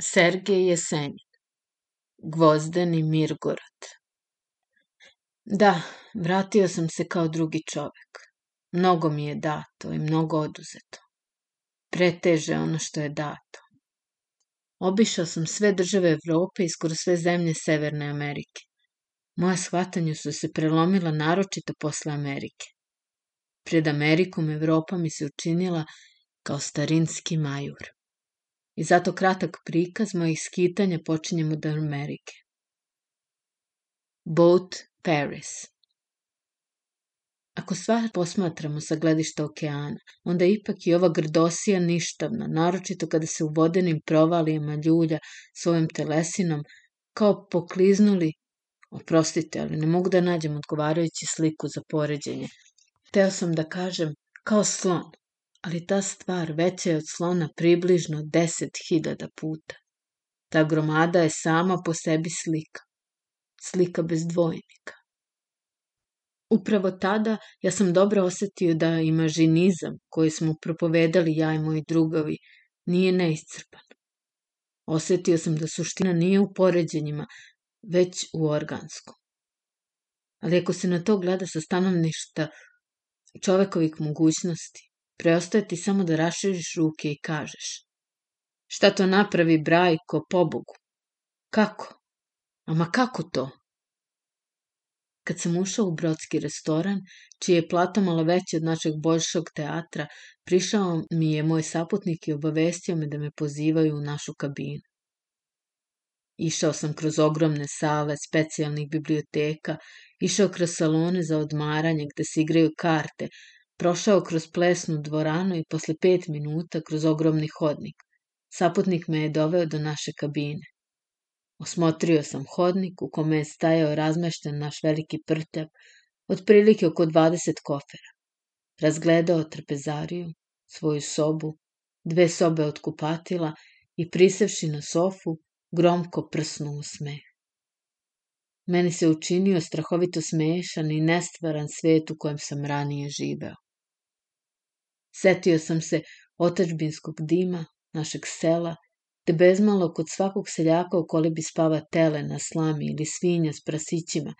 Sergej Jesenjin Gvozdeni Mirgorod Da, vratio sam se kao drugi čovek. Mnogo mi je dato i mnogo oduzeto. Preteže ono što je dato. Obišao sam sve države Evrope i skoro sve zemlje Severne Amerike. Moja shvatanja su se prelomila naročito posle Amerike. Pred Amerikom Evropa mi se učinila kao starinski majur i zato kratak prikaz mojih skitanja počinjem od Amerike. Boat Paris Ako sva posmatramo sa gledišta okeana, onda ipak i ova grdosija ništavna, naročito kada se u vodenim provalijama ljulja svojim telesinom kao pokliznuli, oprostite, ali ne mogu da nađem odgovarajući sliku za poređenje. Teo sam da kažem kao slon, ali ta stvar veća je od slona približno deset hiljada puta. Ta gromada je sama po sebi slika. Slika bez dvojnika. Upravo tada ja sam dobro osetio da imažinizam koji smo propovedali ja i moji drugovi nije neiscrpan. Osetio sam da suština nije u poređenjima, već u organskom. Ali ako se na to gleda sa stanovništa čovekovih mogućnosti, Preostaje ti samo da raširiš ruke i kažeš. Šta to napravi Brajko pobogu? Kako? Ama kako to? Kad sam ušao u brodski restoran, čiji je plata malo veća od našeg boljšog teatra, prišao mi je moj saputnik i obavestio me da me pozivaju u našu kabinu. Išao sam kroz ogromne sale specijalnih biblioteka, išao kroz salone za odmaranje gde se igraju karte, Prošao kroz plesnu dvoranu i posle pet minuta kroz ogromni hodnik. Saputnik me je doveo do naše kabine. Osmotrio sam hodnik u kome je stajao razmešten naš veliki prtljak, otprilike oko 20 kofera. Razgledao trpezariju, svoju sobu, dve sobe od kupatila i prisevši na sofu, gromko prsnuo u smeh. Meni se učinio strahovito smešan i nestvaran svet u kojem sam ranije živeo. Setio sam se otačbinskog dima, našeg sela, te bezmalo kod svakog seljaka u kolibi spava tele na slami ili svinja s prasićima.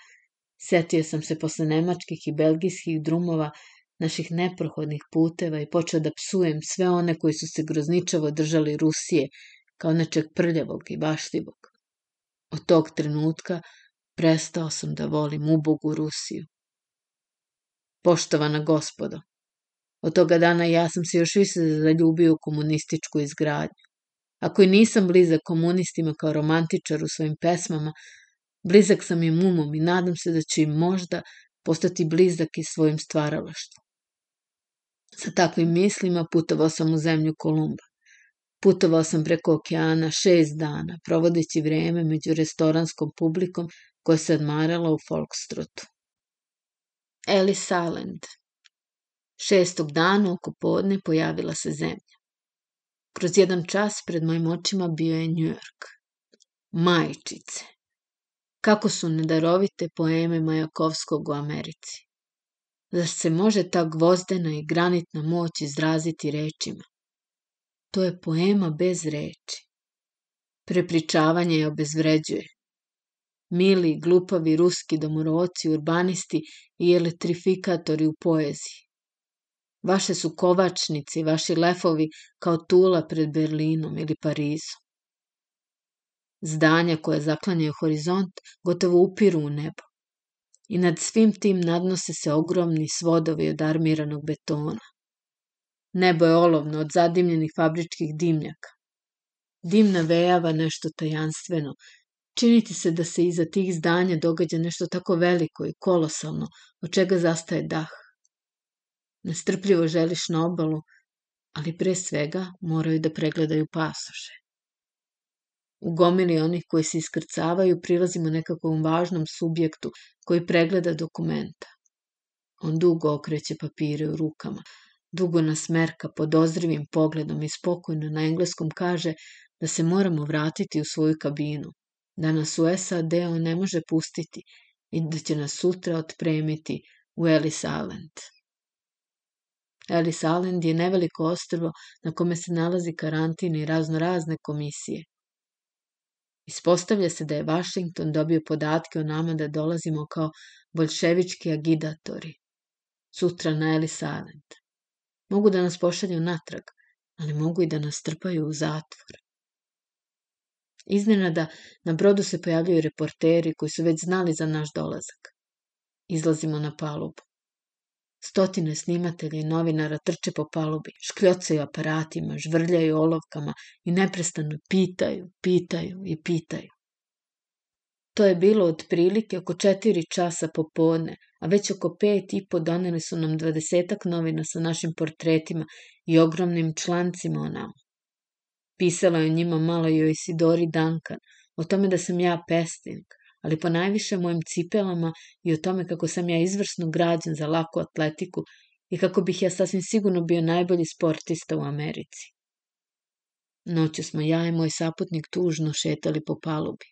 Setio sam se posle nemačkih i belgijskih drumova naših neprohodnih puteva i počeo da psujem sve one koji su se grozničavo držali Rusije kao nečeg prljavog i baštivog. Od tog trenutka prestao sam da volim ubogu Rusiju. Poštovana gospodo, Od toga dana ja sam se još više zaljubio u komunističku izgradnju. Ako i nisam blizak komunistima kao romantičar u svojim pesmama, blizak sam im umom i nadam se da će im možda postati blizak i svojim stvaralaštvom. Sa takvim mislima putovao sam u zemlju Kolumba. Putovao sam preko okeana šest dana, provodeći vreme među restoranskom publikom koja se odmarala u Folkstrotu. Ellis Island, Šestog dana oko podne pojavila se zemlja. Kroz jedan čas pred mojim očima bio je Njujork. Majčice. Kako su nedarovite poeme Majakovskog u Americi. Zar se može ta gvozdena i granitna moć izraziti rečima? To je poema bez reči. Prepričavanje je obezvređuje. Mili, glupavi ruski domoroci, urbanisti i elektrifikatori u poeziji. Vaše su kovačnici, vaši lefovi kao tula pred Berlinom ili Parizom. Zdanja koje zaklanjaju horizont gotovo upiru u nebo. I nad svim tim nadnose se ogromni svodovi od armiranog betona. Nebo je olovno od zadimljenih fabričkih dimnjaka. Dim navejava nešto tajanstveno. Činiti se da se iza tih zdanja događa nešto tako veliko i kolosalno, od čega zastaje dah. Nestrpljivo želiš na obalu, ali pre svega moraju da pregledaju pasoše. U gomili onih koji se iskrcavaju prilazimo nekakvom važnom subjektu koji pregleda dokumenta. On dugo okreće papire u rukama, dugo nas merka podozrivim pogledom i spokojno na engleskom kaže da se moramo vratiti u svoju kabinu, da nas u SAD on ne može pustiti i da će nas sutra otpremiti u Ellis Island. Ellis Island je neveliko ostrvo na kome se nalazi karantin i razno razne komisije. Ispostavlja se da je Washington dobio podatke o nama da dolazimo kao bolševički agidatori. Sutra na Ellis Island. Mogu da nas pošalju natrag, ali mogu i da nas trpaju u zatvor. Iznenada na brodu se pojavljaju reporteri koji su već znali za naš dolazak. Izlazimo na palubu. Stotine snimatelja i novinara trče po palubi, škljocaju aparatima, žvrljaju olovkama i neprestano pitaju, pitaju i pitaju. To je bilo otprilike oko četiri časa popodne, a već oko pet i po doneli su nam dvadesetak novina sa našim portretima i ogromnim člancima o nama. Pisala je o njima malo i o Isidori Duncan, o tome da sam ja pesnik, ali po najviše mojim cipelama i o tome kako sam ja izvrsno građen za laku atletiku i kako bih ja sasvim sigurno bio najbolji sportista u Americi. Noću smo ja i moj saputnik tužno šetali po palubi.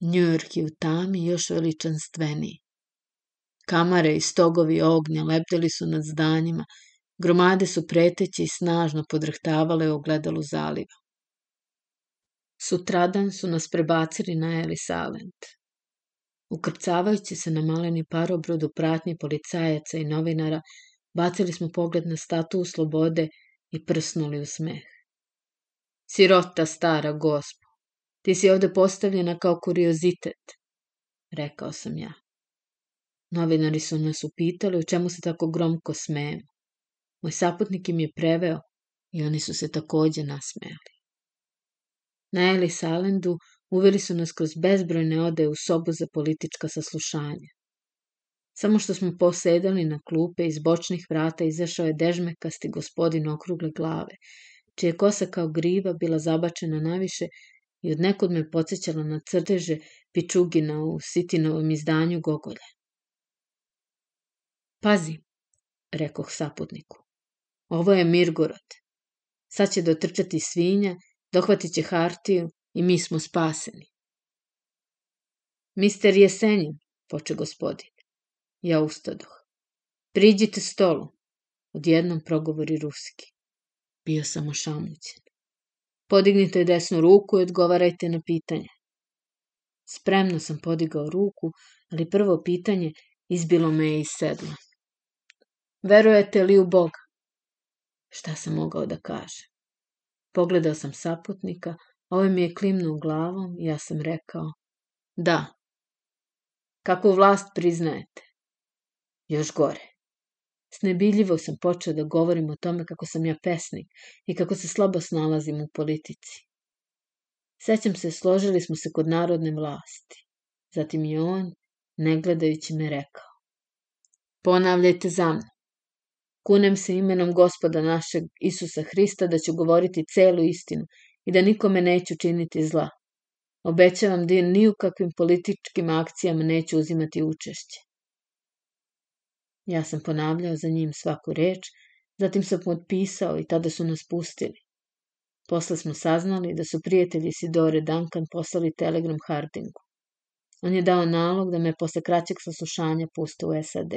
Njujork je u tami još veličanstveniji. Kamare i stogovi ognja lepteli su nad zdanjima, gromade su preteći i snažno podrhtavale ogledalu zaliva. Sutradan su nas prebacili na Ellis Island. Ukrcavajući se na maleni parobrod u pratnji policajaca i novinara, bacili smo pogled na statu slobode i prsnuli u smeh. Sirota stara gospo, ti si ovde postavljena kao kuriozitet, rekao sam ja. Novinari su nas upitali u čemu se tako gromko smejemo. Moj saputnik im je preveo i oni su se takođe nasmejali. Na Ellis Islandu uveli su nas kroz bezbrojne ode u sobu za politička saslušanja. Samo što smo posedali na klupe, iz bočnih vrata izašao je dežmekasti gospodin okrugle glave, čija kosa kao griva bila zabačena naviše i od nekud me podsjećala na crteže Pičugina u Sitinovom izdanju Gogolja. Pazi, rekoh saputniku, ovo je Mirgorod. Sad će dotrčati svinja Dohvatit će hartiju i mi smo spaseni. Mister Jesenjin, poče gospodin. Ja ustadoh. Priđite stolu. Odjednom progovori ruski. Bio sam ošamućen. Podignite desnu ruku i odgovarajte na pitanje. Spremno sam podigao ruku, ali prvo pitanje izbilo me je iz sedla. Verujete li u Boga? Šta sam mogao da kažem? Pogledao sam saputnika, ovaj mi je klimnuo glavom i ja sam rekao, da. Kakvu vlast priznajete? Još gore. Snebiljivo sam počeo da govorim o tome kako sam ja pesnik i kako se slabo snalazim u politici. Sećam se, složili smo se kod narodne vlasti. Zatim je on, ne gledajući me, rekao. Ponavljajte za mnom. Kunem se imenom gospoda našeg Isusa Hrista da ću govoriti celu istinu i da nikome neću činiti zla. Obećavam da ni u kakvim političkim akcijama neću uzimati učešće. Ja sam ponavljao za njim svaku reč, zatim sam potpisao i tada su nas pustili. Posle smo saznali da su prijatelji Sidore Duncan poslali telegram Hardingu. On je dao nalog da me posle kraćeg saslušanja puste u SAD.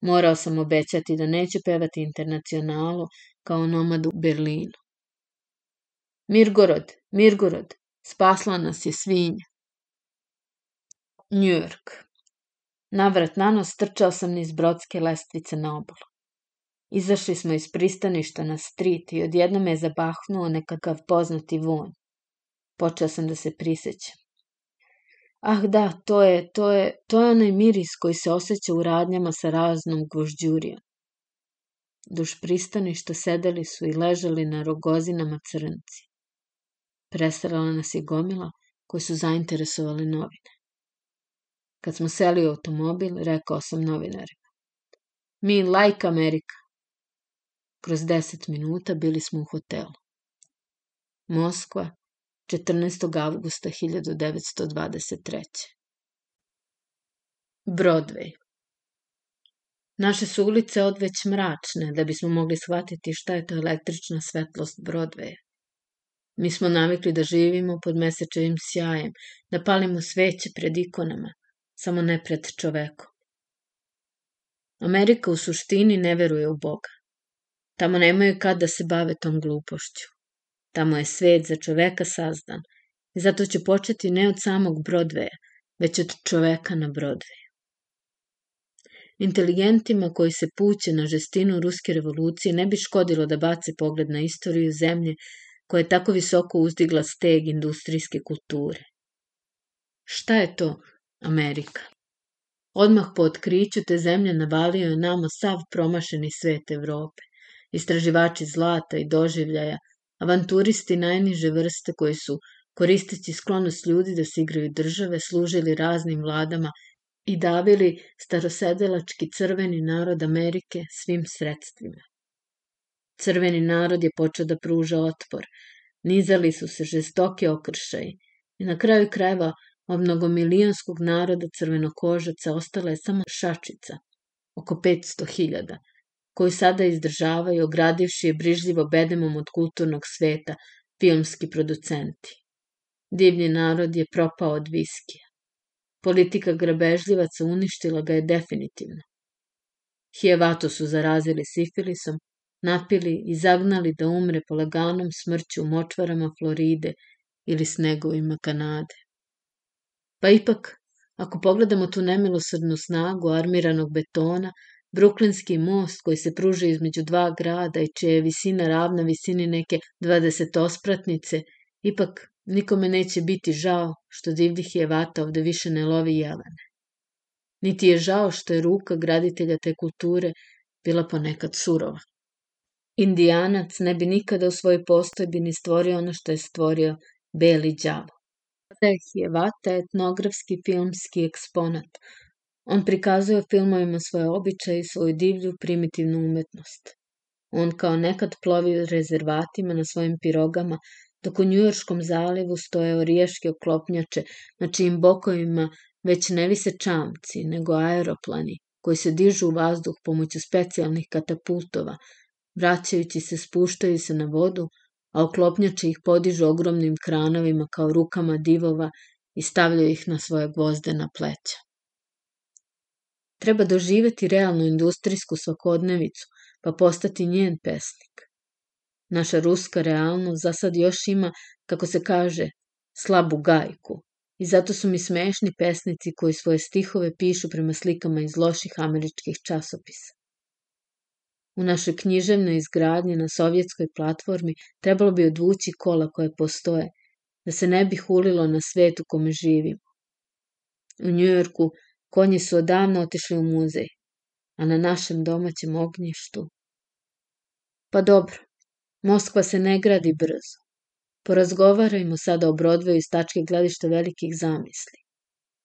Morao sam obećati da neću pevati internacionalu kao nomad u Berlinu. Mirgorod, Mirgorod, spasla nas je svinja. New York. Navrat na nos trčao sam niz brodske lestvice na obalu. Izašli smo iz pristaništa na street i odjedno me je zabahnuo nekakav poznati von. Počeo sam da se prisećam. Ah da, to je, to je, to je onaj miris koji se osjeća u radnjama sa raznom gvožđurijom. Duž pristaništa sedeli su i ležali na rogozinama crnci. Prestarala nas je gomila koje su zainteresovali novine. Kad smo seli u automobil, rekao sam novinarima. Mi like Amerika. Kroz deset minuta bili smo u hotelu. Moskva, 14. avgusta 1923. Broadway Naše su ulice odveć mračne da bismo mogli shvatiti šta je to električna svetlost Broadwaya. Mi smo navikli da živimo pod mesečevim sjajem, da palimo sveće pred ikonama, samo ne pred čovekom. Amerika u suštini ne veruje u Boga. Tamo nemaju kad da se bave tom glupošću. Tamo je svet za čoveka sazdan I zato ću početi ne od samog Brodveja, već od čoveka na Brodveju. Inteligentima koji se puće na žestinu ruske revolucije ne bi škodilo da bace pogled na istoriju zemlje koja je tako visoko uzdigla steg industrijske kulture. Šta je to Amerika? Odmah po otkriću te zemlje navalio je nama sav promašeni svet Evrope, istraživači zlata i doživljaja, avanturisti najniže vrste koji su, koristeći sklonost ljudi da se igraju države, služili raznim vladama i davili starosedelački crveni narod Amerike svim sredstvima. Crveni narod je počeo da pruža otpor, nizali su se žestoke okršaji. I na kraju krajeva od mnogomilijonskog naroda crvenokožaca ostala je samo šačica, oko 500.000, koju sada izdržavaju ogradivši je brižljivo bedemom od kulturnog sveta filmski producenti. Divlji narod je propao od viskija. Politika grabežljivaca uništila ga je definitivno. Hijevato su zarazili sifilisom, napili i zagnali da umre polaganom smrću u močvarama Floride ili snegovima Kanade. Pa ipak, ako pogledamo tu nemilosrdnu snagu armiranog betona, Bruklinski most koji se pruža između dva grada i čija je visina ravna visini neke dvadesetospratnice, ipak nikome neće biti žao što divljih jevata ovde više ne lovi jelene. Niti je žao što je ruka graditelja te kulture bila ponekad surova. Indijanac ne bi nikada u svojoj postojbi ni stvorio ono što je stvorio beli đavo. Teh je vata etnografski filmski eksponat. On prikazuje filmovima svoje običaje i svoju divlju primitivnu umetnost. On kao nekad plovi rezervatima na svojim pirogama, dok u Njujorskom zalivu stoje oriješke oklopnjače, na čijim bokovima već ne vise čamci, nego aeroplani, koji se dižu u vazduh pomoću specijalnih katapultova, vraćajući se, spuštaju se na vodu, a oklopnjače ih podižu ogromnim kranovima kao rukama divova i stavljaju ih na svoje gvozdena pleća. Treba doživeti realnu industrijsku svakodnevicu, pa postati njen pesnik. Naša ruska realnost za sad još ima, kako se kaže, slabu gajku, i zato su mi smešni pesnici koji svoje stihove pišu prema slikama iz loših američkih časopisa. U našoj književnoj izgradnji na sovjetskoj platformi trebalo bi odvući kola koje postoje, da se ne bi hulilo na svet u kome živimo. U Njujorku konji su odavno otišli u muzej, a na našem domaćem ognjištu... Pa dobro, Moskva se ne gradi brzo. Porazgovarajmo sada o Brodveju iz tačke gledišta velikih zamisli.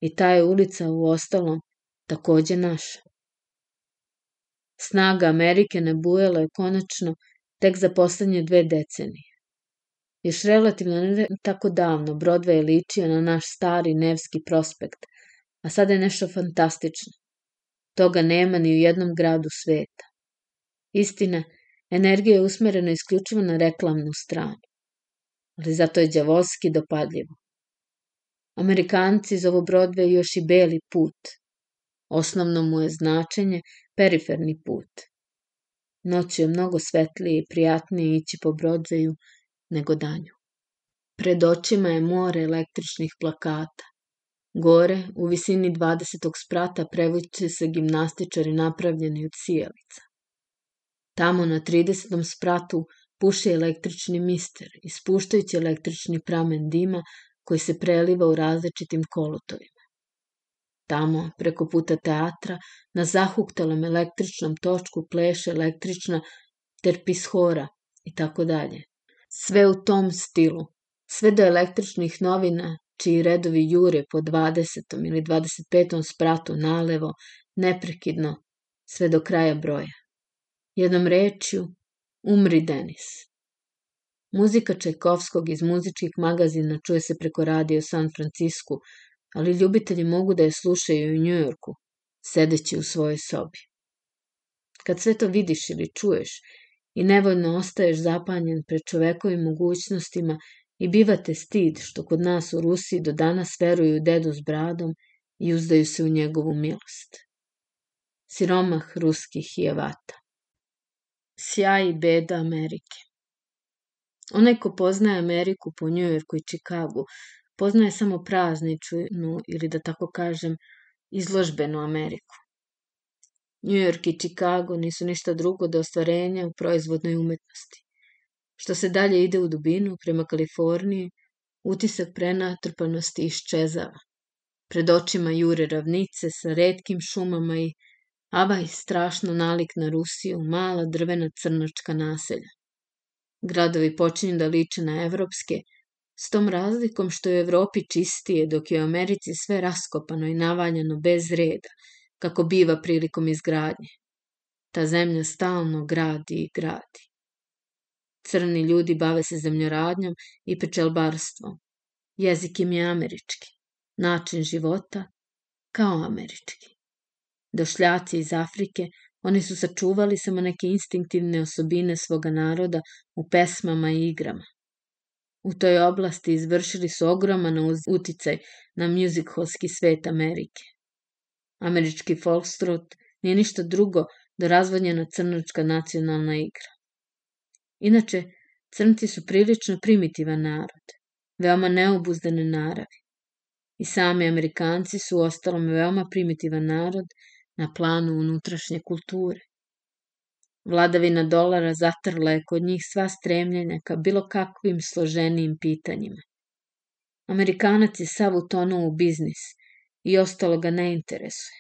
I ta je ulica u ostalom takođe naša. Snaga Amerike nabujala je konačno tek za poslednje dve decenije. Još relativno ne tako davno Broadway je ličio na naš stari Nevski prospekt, a sada je nešto fantastično. Toga nema ni u jednom gradu sveta. Istina, energija je usmerena isključivo na reklamnu stranu. Ali zato je djavolski dopadljivo. Amerikanci zovu Broadway još i beli put. Osnovno mu je značenje periferni put. Noću je mnogo svetlije i prijatnije ići po Brodveju nego danju. Pred očima je more električnih plakata. Gore, u visini 20. sprata, prevuće se gimnastičari napravljeni od sijalica. Tamo na 30. spratu puši električni mister, ispuštajući električni pramen dima koji se preliva u različitim kolotovima. Tamo, preko puta teatra, na zahuktalom električnom točku pleše električna terpishora i tako dalje. Sve u tom stilu, sve do električnih novina, čiji redovi jure po 20. ili 25. spratu nalevo, neprekidno, sve do kraja broja. Jednom rečju, umri Denis. Muzika Čajkovskog iz muzičkih magazina čuje se preko radio San Francisku, ali ljubitelji mogu da je slušaju u Njujorku, sedeći u svojoj sobi. Kad sve to vidiš ili čuješ i nevoljno ostaješ zapanjen pred čovekovim mogućnostima i bivate stid što kod nas u Rusiji do danas veruju dedu s bradom i uzdaju se u njegovu milost. Siromah ruskih jevata. Sjaj i beda Amerike. Onaj ko poznaje Ameriku po Njujorku i Čikagu, poznaje samo prazničnu ili da tako kažem izložbenu Ameriku. New York i Chicago nisu ništa drugo do ostvarenja u proizvodnoj umetnosti. Što se dalje ide u dubinu, prema Kaliforniji, utisak prenatrpanosti iščezava. Pred očima jure ravnice sa redkim šumama i avaj strašno nalik na Rusiju, mala drvena crnačka naselja. Gradovi počinju da liče na evropske, s tom razlikom što je u Evropi čistije, dok je u Americi sve raskopano i navaljano bez reda, kako biva prilikom izgradnje. Ta zemlja stalno gradi i gradi. Crni ljudi bave se zemljoradnjom i pečelbarstvom. Jezik im je američki, način života kao američki. Došljaci iz Afrike, oni su sačuvali samo neke instinktivne osobine svoga naroda u pesmama i igrama. U toj oblasti izvršili su ogroman uticaj na muzikholski svet Amerike. Američki folkstrut nije ništa drugo do razvodnjena crnačka nacionalna igra. Inače, crnci su prilično primitivan narod, veoma neobuzdane naravi. I sami Amerikanci su ostalom veoma primitivan narod na planu unutrašnje kulture. Vladavina dolara zatrla je kod njih sva stremljenja ka bilo kakvim složenijim pitanjima. Amerikanac je sav utonuo u biznis i ostalo ga ne interesuje.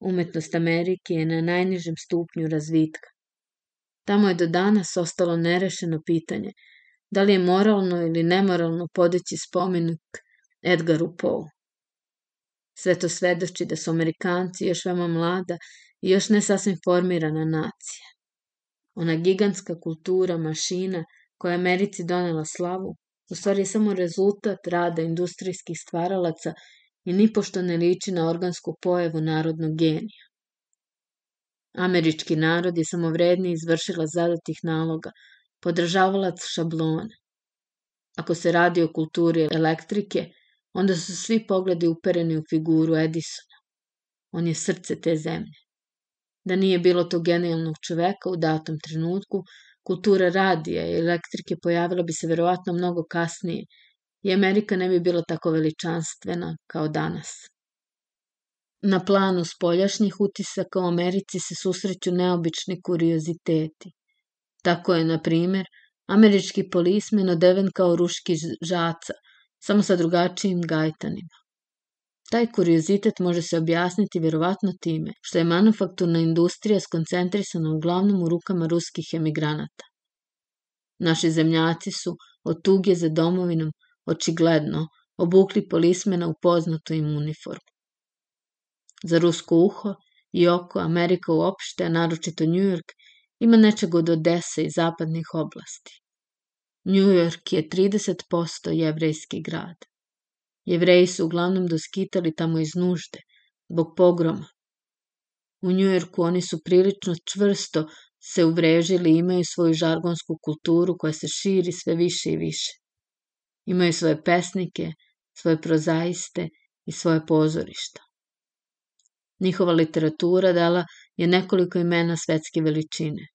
Umetnost Amerike je na najnižem stupnju razvitka. Tamo je do danas ostalo nerešeno pitanje da li je moralno ili nemoralno podići spomenik Edgaru Poe. Sve to svedoči da su Amerikanci još veoma mlada i još ne sasvim formirana nacija. Ona gigantska kultura mašina koja je Americi donela slavu, u stvari je samo rezultat rada industrijskih stvaralaca i nipošto ne liči na organsku pojavu narodnog genija. Američki narod je samovredni izvršila zadatih naloga, podržavalac šablona. Ako se radi o kulturi elektrike, onda su svi pogledi upereni u figuru Edisona. On je srce te zemlje. Da nije bilo tog genijalnog čoveka u datom trenutku, kultura radija i elektrike pojavila bi se verovatno mnogo kasnije i Amerika ne bi bila tako veličanstvena kao danas. Na planu spoljašnjih utisaka u Americi se susreću neobični kurioziteti. Tako je, na primer, američki polismen odeven kao ruški žaca, samo sa drugačijim gajtanima. Taj kuriozitet može se objasniti verovatno time što je manufakturna industrija skoncentrisana uglavnom u rukama ruskih emigranata. Naši zemljaci su od tuge za domovinom očigledno, obukli polismena u poznatu im uniformu. Za rusko uho i oko Amerika uopšte, a naročito New York, ima nečeg od Odese i zapadnih oblasti. New York je 30% jevrejski grad. Jevreji su uglavnom doskitali tamo iz nužde, zbog pogroma. U Njujorku oni su prilično čvrsto se uvrežili i imaju svoju žargonsku kulturu koja se širi sve više i više. Imaju svoje pesnike, svoje prozaiste i svoje pozorišta. Njihova literatura dala je nekoliko imena svetske veličine.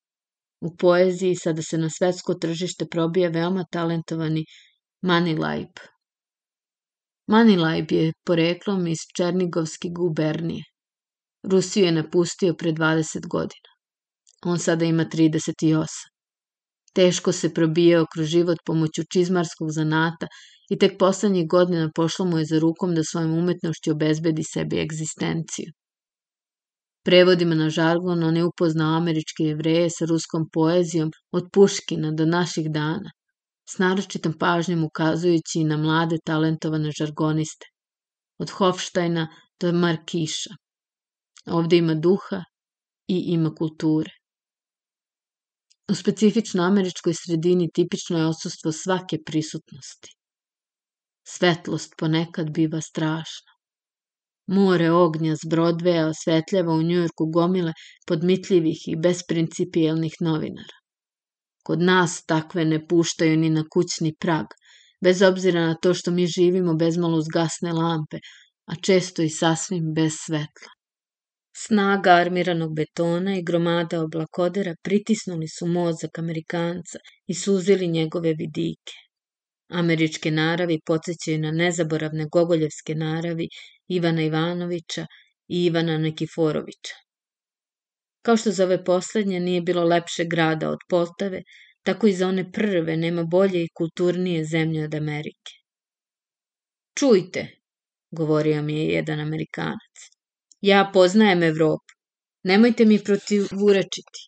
U poeziji sada se na svetsko tržište probija veoma talentovani Manilajb. Manilajb je poreklom iz Černigovske gubernije. Rusiju je napustio pre 20 godina. On sada ima 38. Teško se probijao kroz život pomoću čizmarskog zanata i tek poslednjih godina pošlo mu je za rukom da svojom umetnošću obezbedi sebi egzistenciju. Prevodima na žargon on je upoznao američke jevreje sa ruskom poezijom od Puškina do naših dana, s naročitom pažnjom ukazujući na mlade talentovane žargoniste, od Hofštajna do Markiša. Ovde ima duha i ima kulture. U specifično američkoj sredini tipično je odsustvo svake prisutnosti. Svetlost ponekad biva strašna. More ognja s Brodveja osvetljava u Njujorku gomile podmitljivih i besprincipijelnih novinara. Kod nas takve ne puštaju ni na kućni prag, bez obzira na to što mi živimo bezmalo uz gasne lampe, a često i sasvim bez svetla. Snaga armiranog betona i gromada oblakodera pritisnuli su mozak Amerikanca i suzili njegove vidike. Američke naravi podsjećaju na nezaboravne gogoljevske naravi Ivana Ivanovića i Ivana Nikiforovića. Kao što za ove poslednje nije bilo lepše grada od Poltave, tako i za one prve nema bolje i kulturnije zemlje od Amerike. Čujte, govorio mi je jedan Amerikanac, ja poznajem Evropu, nemojte mi protivurečiti.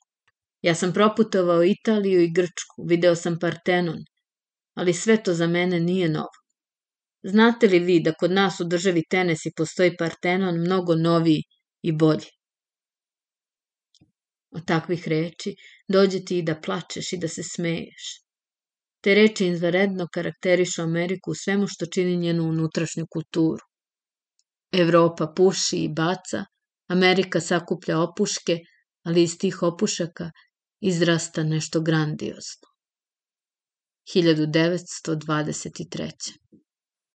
Ja sam proputovao Italiju i Grčku, video sam Partenon, ali sve to za mene nije novo. Znate li vi da kod nas u državi Tenesi postoji Partenon mnogo noviji i bolji? Od takvih reči dođe ti i da plačeš i da se smeješ. Te reči izvaredno karakterišu Ameriku u svemu što čini njenu unutrašnju kulturu. Evropa puši i baca, Amerika sakuplja opuške, ali iz tih opušaka izrasta nešto grandiozno. 1923.